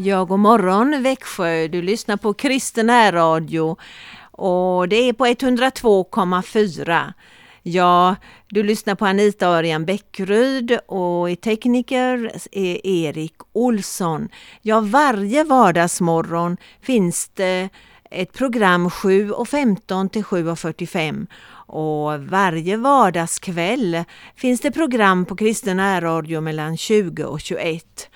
Ja, god morgon Växjö. Du lyssnar på Kristen radio och det är på 102,4. Ja, du lyssnar på Anita Örjan Bäckryd och i tekniker är Erik Olsson. Ja, varje vardagsmorgon finns det ett program 7.15 till 7.45 och varje vardagskväll finns det program på Kristen radio mellan 20 och 21.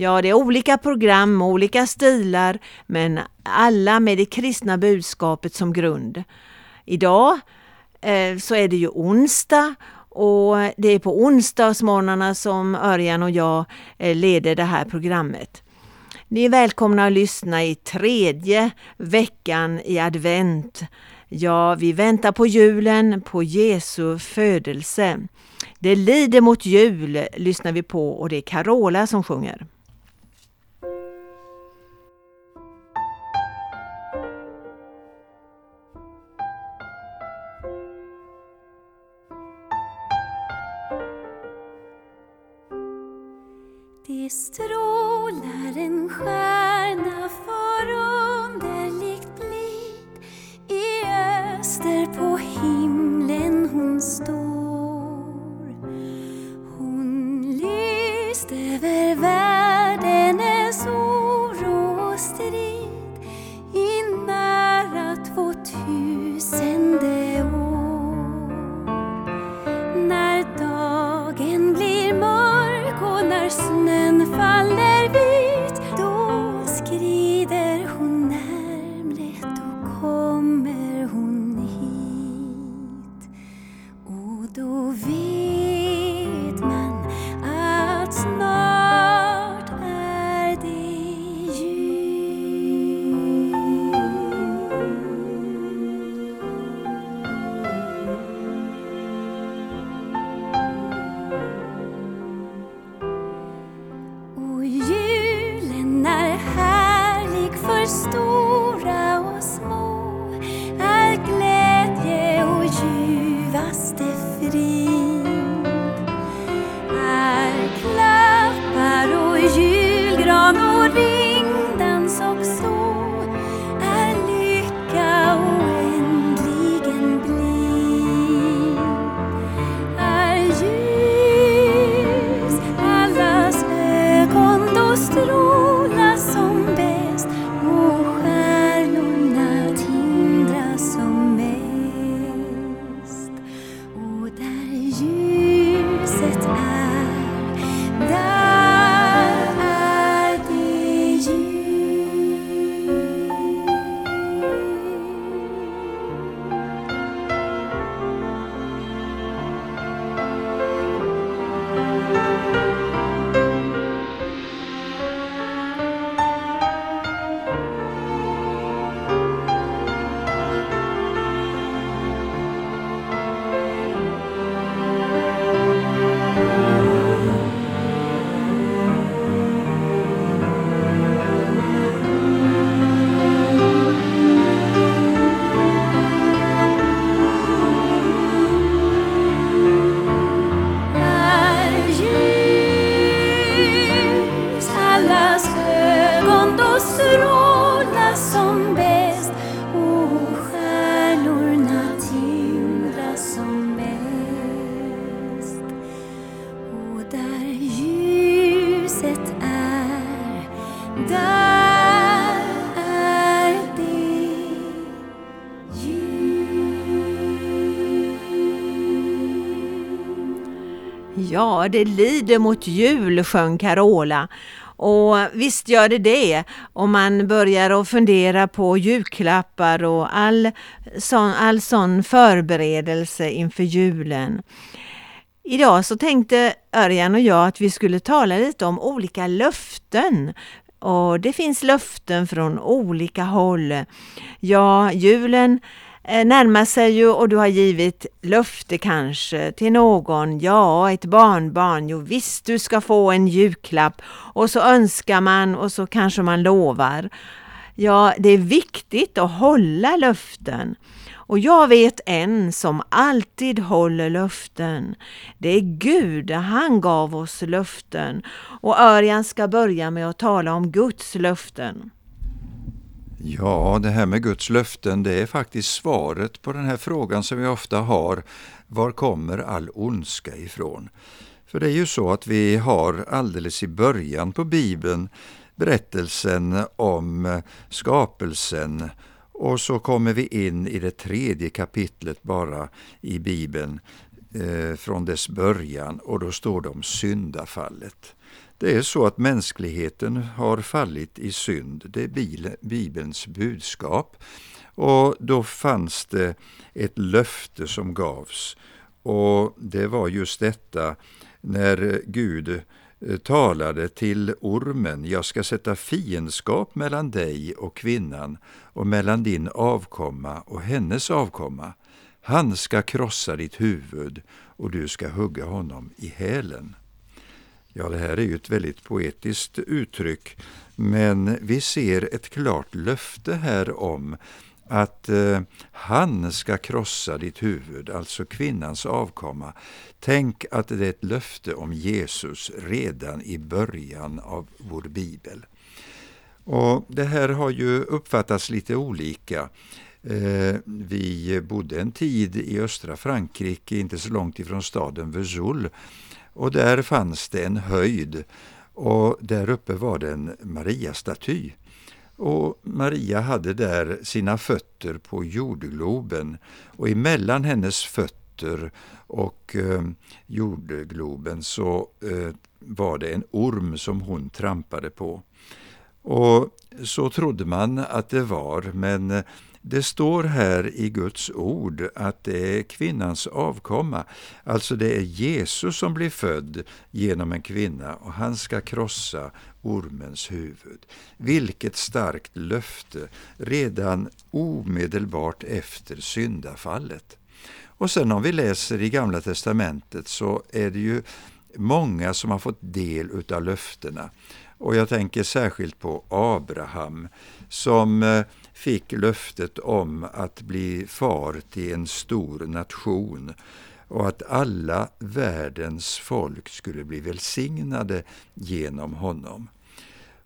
Ja, det är olika program, olika stilar, men alla med det kristna budskapet som grund. Idag eh, så är det ju onsdag och det är på onsdagsmorgnarna som Örjan och jag eh, leder det här programmet. Ni är välkomna att lyssna i tredje veckan i advent. Ja, vi väntar på julen, på Jesu födelse. Det lider mot jul lyssnar vi på och det är Carola som sjunger. Ja, det lider mot jul, sjöng Carola. Och visst gör det det om man börjar att fundera på julklappar och all sån, all sån förberedelse inför julen. Idag så tänkte Örjan och jag att vi skulle tala lite om olika löften. Och det finns löften från olika håll. Ja, julen Eh, närmar sig ju och du har givit löfte kanske till någon, ja ett barnbarn, jo visst du ska få en julklapp och så önskar man och så kanske man lovar. Ja, det är viktigt att hålla löften. Och jag vet en som alltid håller löften. Det är Gud, han gav oss löften. Och Örjan ska börja med att tala om Guds löften. Ja, det här med Guds löften, det är faktiskt svaret på den här frågan som vi ofta har. Var kommer all ondska ifrån? För det är ju så att vi har alldeles i början på Bibeln berättelsen om skapelsen och så kommer vi in i det tredje kapitlet bara i Bibeln eh, från dess början och då står det om syndafallet. Det är så att mänskligheten har fallit i synd, det är Bibelns budskap. Och då fanns det ett löfte som gavs och det var just detta när Gud eh, talade till ormen, jag ska sätta fiendskap mellan dig och kvinnan och mellan din avkomma och hennes avkomma. Han ska krossa ditt huvud och du ska hugga honom i hälen. Ja, det här är ju ett väldigt poetiskt uttryck, men vi ser ett klart löfte här om att eh, han ska krossa ditt huvud, alltså kvinnans avkomma. Tänk att det är ett löfte om Jesus redan i början av vår bibel. Och Det här har ju uppfattats lite olika. Eh, vi bodde en tid i östra Frankrike, inte så långt ifrån staden Vesoul, och där fanns det en höjd och där uppe var det en Maria-staty. Och Maria hade där sina fötter på jordgloben och emellan hennes fötter och eh, jordgloben så eh, var det en orm som hon trampade på. Och så trodde man att det var, men eh, det står här i Guds ord att det är kvinnans avkomma, alltså det är Jesus som blir född genom en kvinna och han ska krossa ormens huvud. Vilket starkt löfte redan omedelbart efter syndafallet. Och sen om vi läser i Gamla testamentet så är det ju många som har fått del utav löftena. Och jag tänker särskilt på Abraham som eh, fick löftet om att bli far till en stor nation och att alla världens folk skulle bli välsignade genom honom.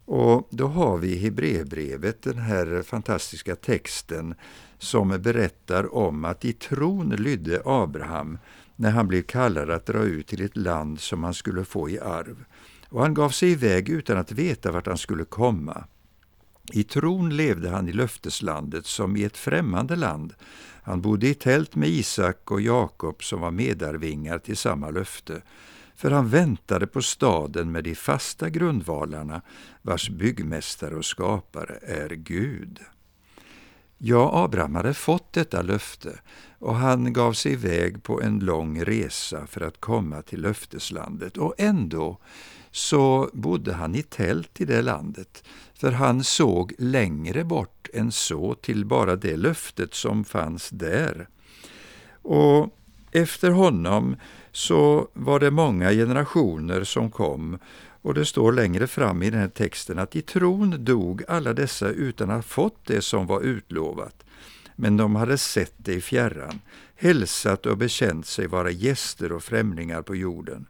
Och då har vi i Hebreerbrevet den här fantastiska texten som berättar om att i tron lydde Abraham när han blev kallad att dra ut till ett land som han skulle få i arv. Och han gav sig iväg utan att veta vart han skulle komma. I tron levde han i löfteslandet som i ett främmande land. Han bodde i tält med Isak och Jakob som var medarvingar till samma löfte. För han väntade på staden med de fasta grundvalarna vars byggmästare och skapare är Gud. Ja, Abraham hade fått detta löfte och han gav sig iväg på en lång resa för att komma till löfteslandet och ändå så bodde han i tält i det landet, för han såg längre bort än så till bara det löftet som fanns där. Och efter honom så var det många generationer som kom och det står längre fram i den här texten att i tron dog alla dessa utan att ha fått det som var utlovat. Men de hade sett det i fjärran, hälsat och bekänt sig vara gäster och främlingar på jorden.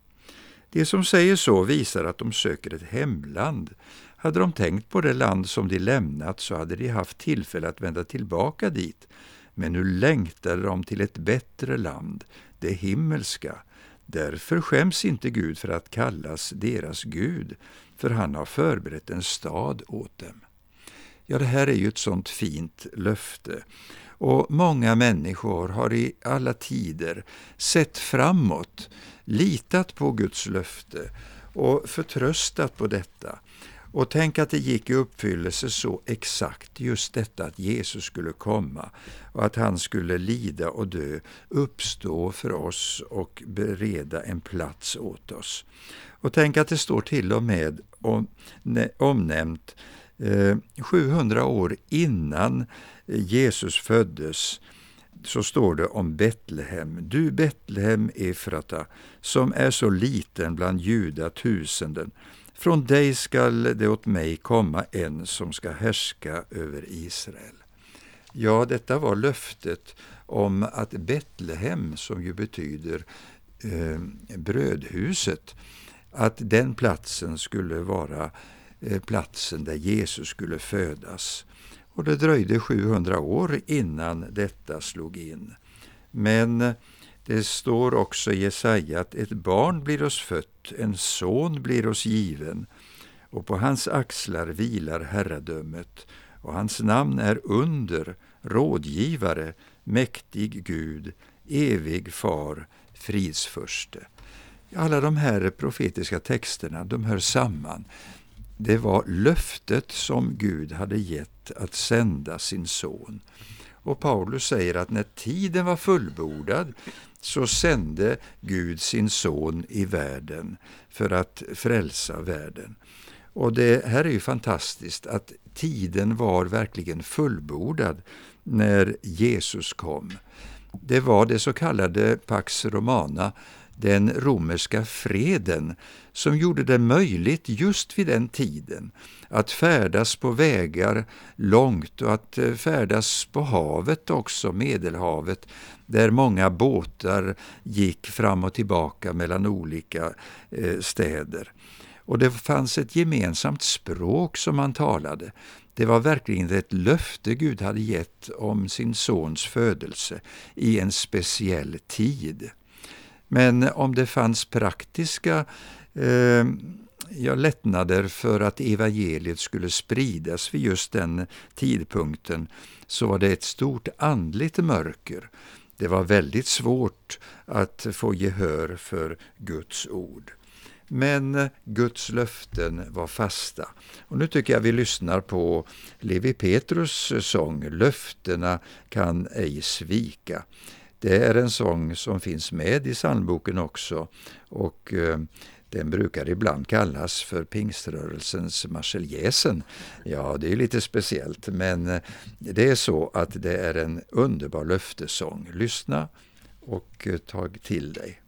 De som säger så visar att de söker ett hemland. Hade de tänkt på det land som de lämnat så hade de haft tillfälle att vända tillbaka dit. Men nu längtade de till ett bättre land, det himmelska. Därför skäms inte Gud för att kallas deras Gud, för han har förberett en stad åt dem. Ja, det här är ju ett sånt fint löfte. Och många människor har i alla tider sett framåt, litat på Guds löfte och förtröstat på detta. Och tänk att det gick i uppfyllelse så exakt, just detta att Jesus skulle komma och att han skulle lida och dö, uppstå för oss och bereda en plats åt oss. Och tänk att det står till och med omnämnt eh, 700 år innan Jesus föddes så står det om Betlehem. Du Betlehem Efrata, som är så liten bland Juda tusenden, från dig skall det åt mig komma en som ska härska över Israel. Ja, detta var löftet om att Betlehem, som ju betyder eh, brödhuset, att den platsen skulle vara eh, platsen där Jesus skulle födas. Och det dröjde 700 år innan detta slog in. Men det står också i Jesaja att ett barn blir oss fött, en son blir oss given, och på hans axlar vilar herradömet, och hans namn är under, rådgivare, mäktig Gud, evig far, fridsförste. Alla de här profetiska texterna, de hör samman. Det var löftet som Gud hade gett att sända sin son. Och Paulus säger att när tiden var fullbordad så sände Gud sin son i världen för att frälsa världen. Och det här är ju fantastiskt att tiden var verkligen fullbordad när Jesus kom. Det var det så kallade Pax Romana, den romerska freden, som gjorde det möjligt just vid den tiden att färdas på vägar långt och att eh, färdas på havet också, Medelhavet, där många båtar gick fram och tillbaka mellan olika eh, städer. Och det fanns ett gemensamt språk som man talade. Det var verkligen ett löfte Gud hade gett om sin sons födelse i en speciell tid. Men om det fanns praktiska eh, ja, lättnader för att evangeliet skulle spridas vid just den tidpunkten så var det ett stort andligt mörker. Det var väldigt svårt att få gehör för Guds ord. Men Guds löften var fasta. Och nu tycker jag vi lyssnar på Levi Petrus sång Löftena kan ej svika. Det är en sång som finns med i psalmboken också och eh, den brukar ibland kallas för pingströrelsens marseljäsen. Ja, det är lite speciellt, men eh, det är så att det är en underbar löftesång. Lyssna och eh, tag till dig.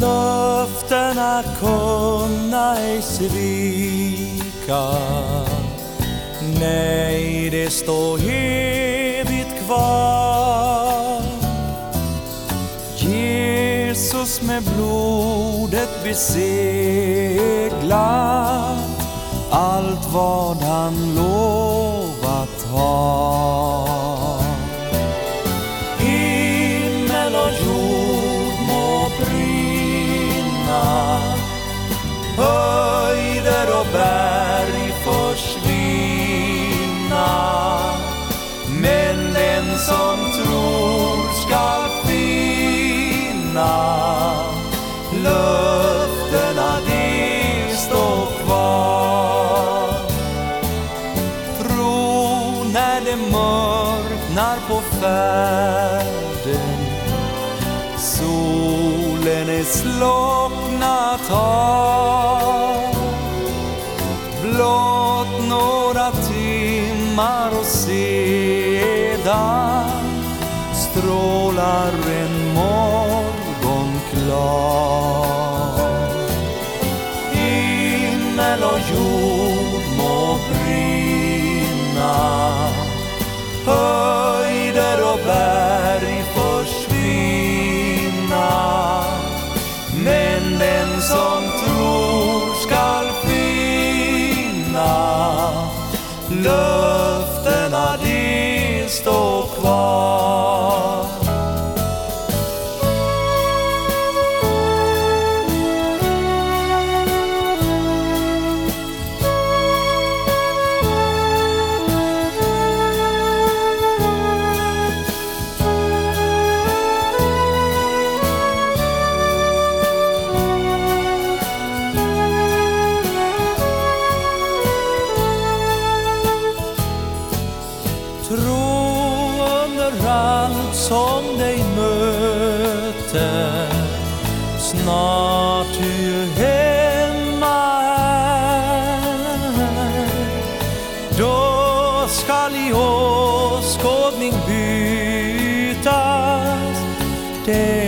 Löftena kunna ej svika Nej, det står evigt kvar. Jesus med blodet beseglat allt vad han lovat har.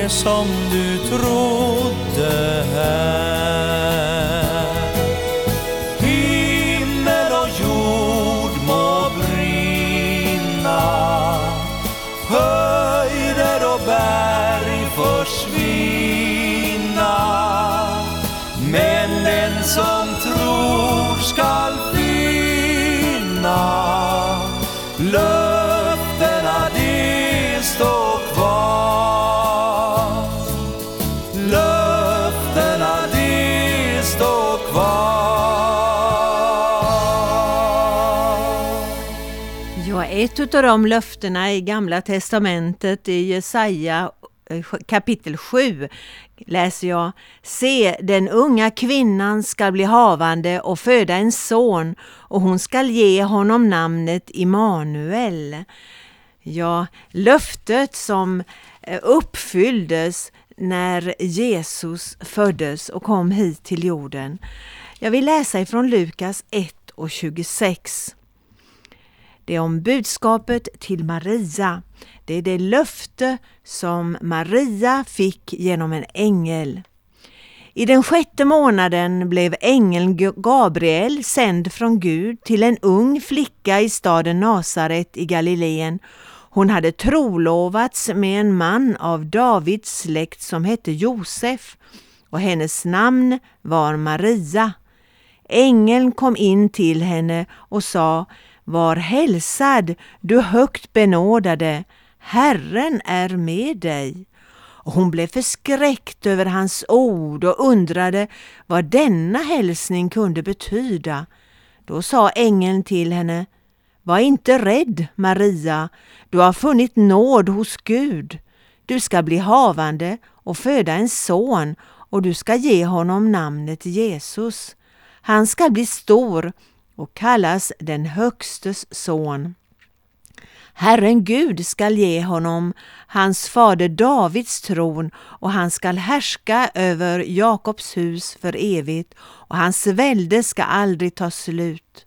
Som du trodde här. Ett av de löftena i Gamla Testamentet i Jesaja eh, kapitel 7 läser jag Se, den unga kvinnan ska bli havande och föda en son och hon skall ge honom namnet Immanuel. Ja, löftet som eh, uppfylldes när Jesus föddes och kom hit till jorden. Jag vill läsa ifrån Lukas 1 och 26. Det är om budskapet till Maria. Det är det löfte som Maria fick genom en ängel. I den sjätte månaden blev ängeln Gabriel sänd från Gud till en ung flicka i staden Nasaret i Galileen. Hon hade trolovats med en man av Davids släkt som hette Josef och hennes namn var Maria. Ängeln kom in till henne och sa var hälsad, du högt benådade, Herren är med dig. Och hon blev förskräckt över hans ord och undrade vad denna hälsning kunde betyda. Då sa ängeln till henne, Var inte rädd, Maria, du har funnit nåd hos Gud. Du ska bli havande och föda en son och du ska ge honom namnet Jesus. Han ska bli stor och kallas den Högstes son. Herren Gud skall ge honom hans fader Davids tron och han skall härska över Jakobs hus för evigt och hans välde ska aldrig ta slut.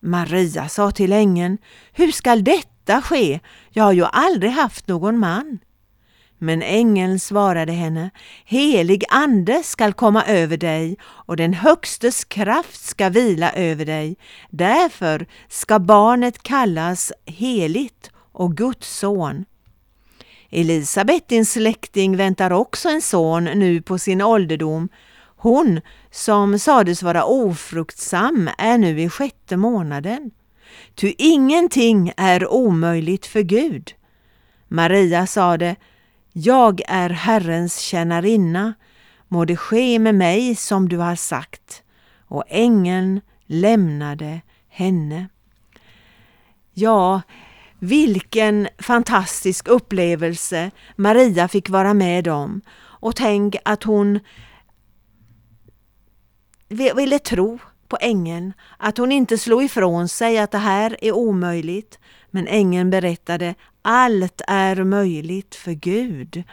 Maria sa till ängeln, hur skall detta ske? Jag har ju aldrig haft någon man. Men ängeln svarade henne, helig ande skall komma över dig och den högstes kraft ska vila över dig. Därför ska barnet kallas heligt och Guds son. Elisabet, din släkting, väntar också en son nu på sin ålderdom. Hon som sades vara ofruktsam är nu i sjätte månaden. Ty ingenting är omöjligt för Gud. Maria sade, jag är Herrens tjänarinna, må det ske med mig som du har sagt. Och ängeln lämnade henne. Ja, vilken fantastisk upplevelse Maria fick vara med om. Och tänk att hon ville tro på ängeln, att hon inte slog ifrån sig att det här är omöjligt. Men ängeln berättade allt är möjligt för Gud.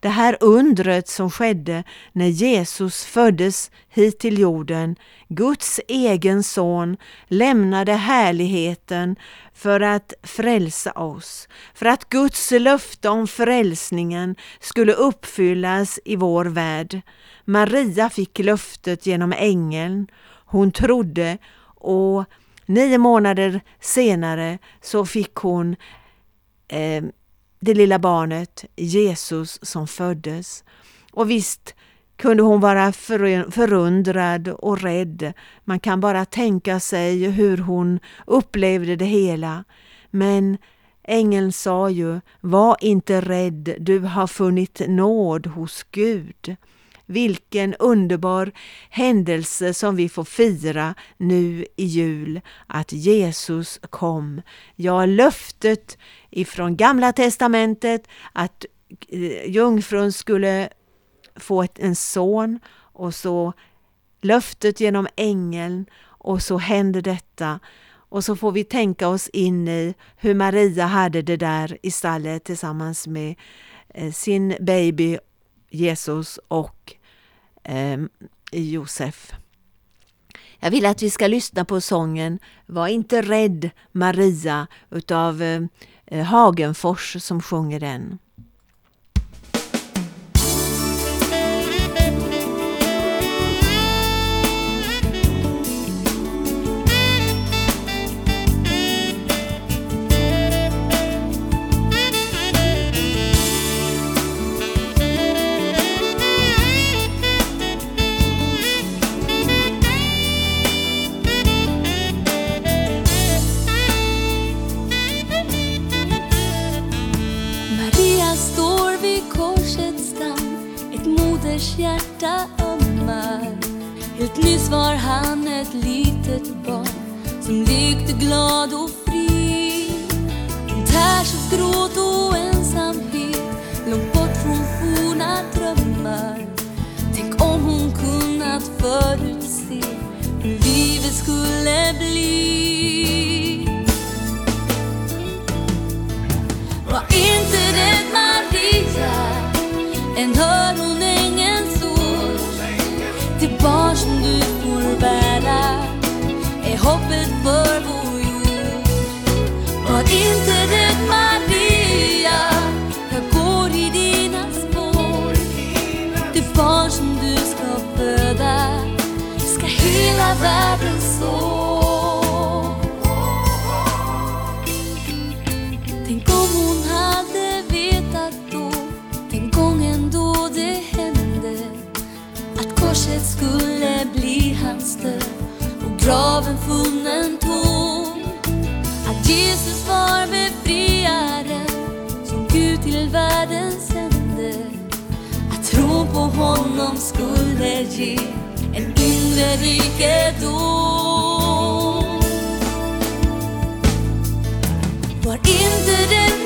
Det här undret som skedde när Jesus föddes hit till jorden, Guds egen son, lämnade härligheten för att frälsa oss, för att Guds löfte om frälsningen skulle uppfyllas i vår värld. Maria fick löftet genom ängeln. Hon trodde och nio månader senare så fick hon eh, det lilla barnet Jesus som föddes. Och visst kunde hon vara förundrad och rädd. Man kan bara tänka sig hur hon upplevde det hela. Men ängeln sa ju, var inte rädd, du har funnit nåd hos Gud. Vilken underbar händelse som vi får fira nu i jul, att Jesus kom. Ja, löftet ifrån Gamla testamentet att eh, jungfrun skulle få en son och så löftet genom ängeln och så händer detta. Och så får vi tänka oss in i hur Maria hade det där i stallet tillsammans med eh, sin baby Jesus och eh, Josef. Jag vill att vi ska lyssna på sången Var inte rädd Maria utav eh, Hagenfors som sjunger den. Hjärta ömmar. Helt nyss var han ett litet barn Som lekte glad och fri. En tärs gråt och ensamhet Långt bort från forna drömmar. Tänk om hon kunnat förutse Hur livet skulle bli. Var inte rädd Maria. En hör hoppet för vår jord. Var inte rädd Maria. Jag går i dina spår. Det barn som du ska föda Ska hela världen så. Tänk om hon hade vetat då. Den gången då det hände. Att korset skulle bli hans död graven funnen tom. Att Jesus var befriaren Som Gud till världen sände. Att tro på honom skulle ge En inre rikedom. Var inte rädd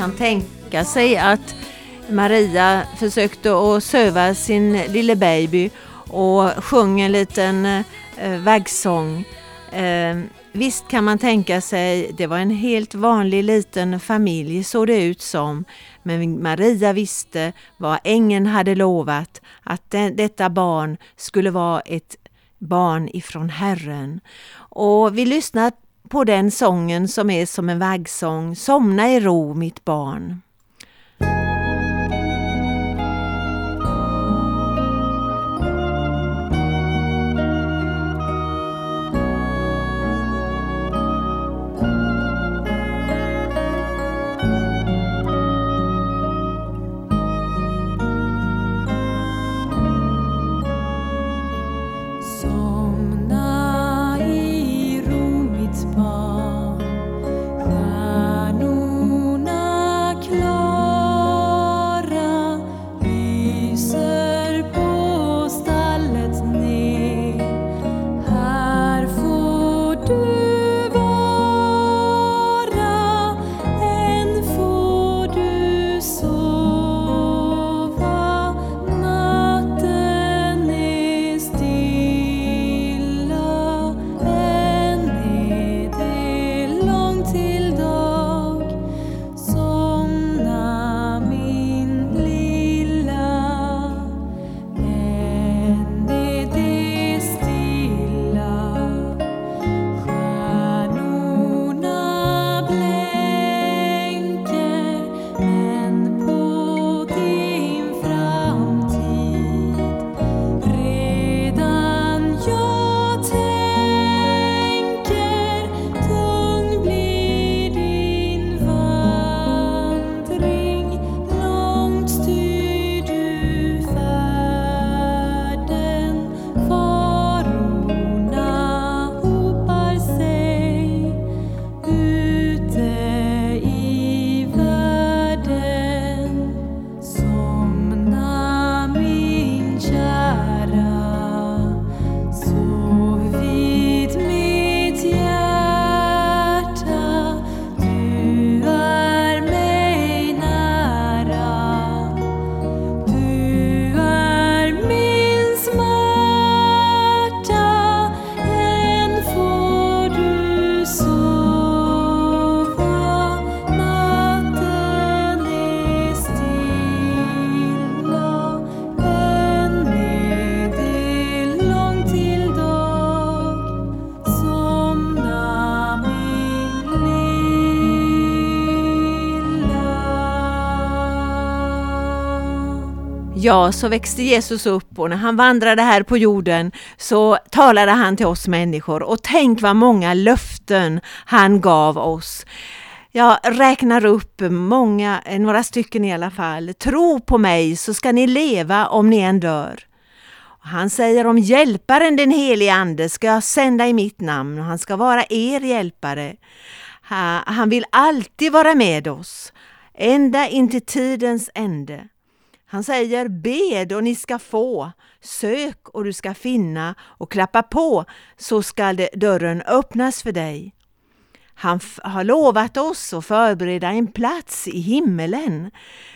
kan tänka sig att Maria försökte att söva sin lille baby och sjöng en liten eh, vaggsång. Eh, visst kan man tänka sig, det var en helt vanlig liten familj såg det ut som. Men Maria visste vad ängeln hade lovat, att de, detta barn skulle vara ett barn ifrån Herren. Och vi lyssnar på den sången som är som en vaggsång, Somna i ro mitt barn. Ja, så växte Jesus upp och när han vandrade här på jorden så talade han till oss människor och tänk vad många löften han gav oss. Jag räknar upp många, några stycken i alla fall. Tro på mig så ska ni leva om ni än dör. Han säger om hjälparen den helige Ande ska jag sända i mitt namn och han ska vara er hjälpare. Han vill alltid vara med oss, ända in till tidens ände. Han säger bed och ni ska få, sök och du ska finna och klappa på så skall dörren öppnas för dig. Han har lovat oss att förbereda en plats i himmelen.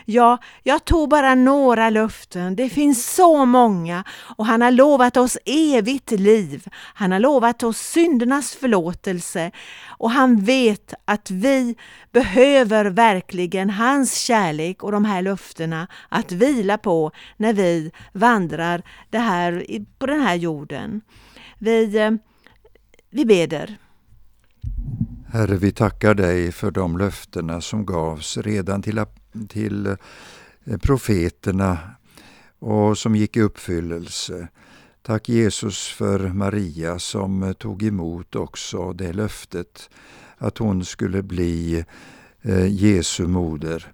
Ja, jag tog bara några löften. Det finns så många och han har lovat oss evigt liv. Han har lovat oss syndernas förlåtelse och han vet att vi behöver verkligen hans kärlek och de här löftena att vila på när vi vandrar det här, på den här jorden. Vi, eh, vi beder. Herre, vi tackar dig för de löftena som gavs redan till, till eh, profeterna och som gick i uppfyllelse. Tack Jesus för Maria som eh, tog emot också det löftet att hon skulle bli eh, Jesu moder.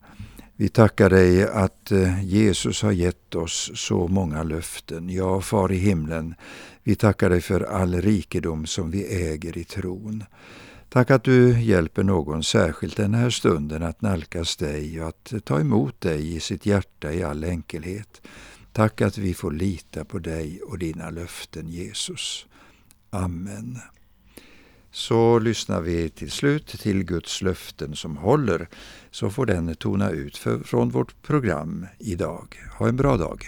Vi tackar dig att Jesus har gett oss så många löften. Ja, Far i himlen, vi tackar dig för all rikedom som vi äger i tron. Tack att du hjälper någon särskilt den här stunden att nalkas dig och att ta emot dig i sitt hjärta i all enkelhet. Tack att vi får lita på dig och dina löften, Jesus. Amen. Så lyssnar vi till slut till Guds löften som håller, så får den tona ut för, från vårt program idag. Ha en bra dag.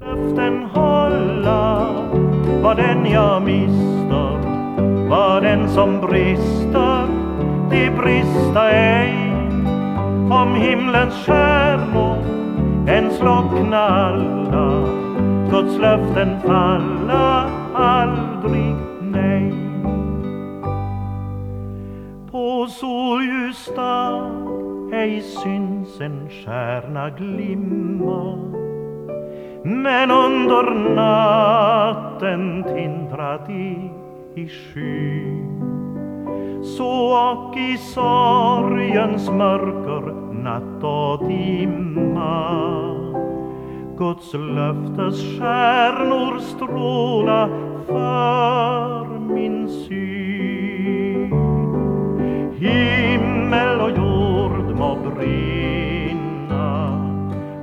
Löften hålla vad den jag mister var den som brister, det brista ej. Om himlens stjärnor än slockna alla, Guds löften falla aldrig, nej. På solljusdag ej syns en stjärna glimma, men under natten tindrat i i sky så och i sorgens mörker natt och dimma Guds löftes stjärnor stråla för min syn. Himmel och jord må brinna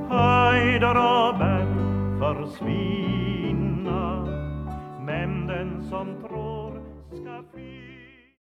höjder och berg försvinna. Men den som tror ska finna